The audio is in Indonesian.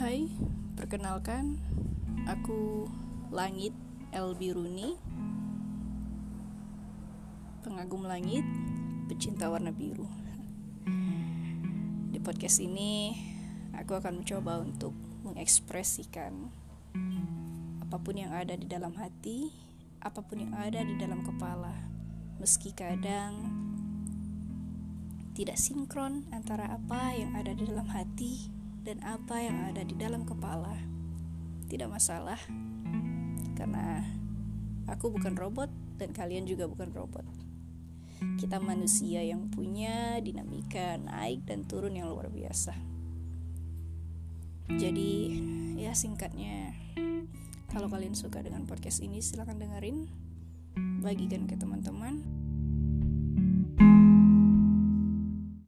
Hai, perkenalkan Aku Langit El Biruni Pengagum langit, pecinta warna biru. Di podcast ini Aku akan mencoba untuk mengekspresikan Apa pun yang ada di dalam hati Apa pun yang ada di dalam kepala. Meski kadang tidak sinkron antara apa yang ada di dalam hati dan apa yang ada di dalam kepala. Tidak masalah, karena aku bukan robot dan kalian juga bukan robot. Kita manusia yang punya dinamika naik dan turun yang luar biasa. Jadi, ya singkatnya, kalau kalian suka dengan podcast ini, silahkan dengerin, bagikan ke teman-teman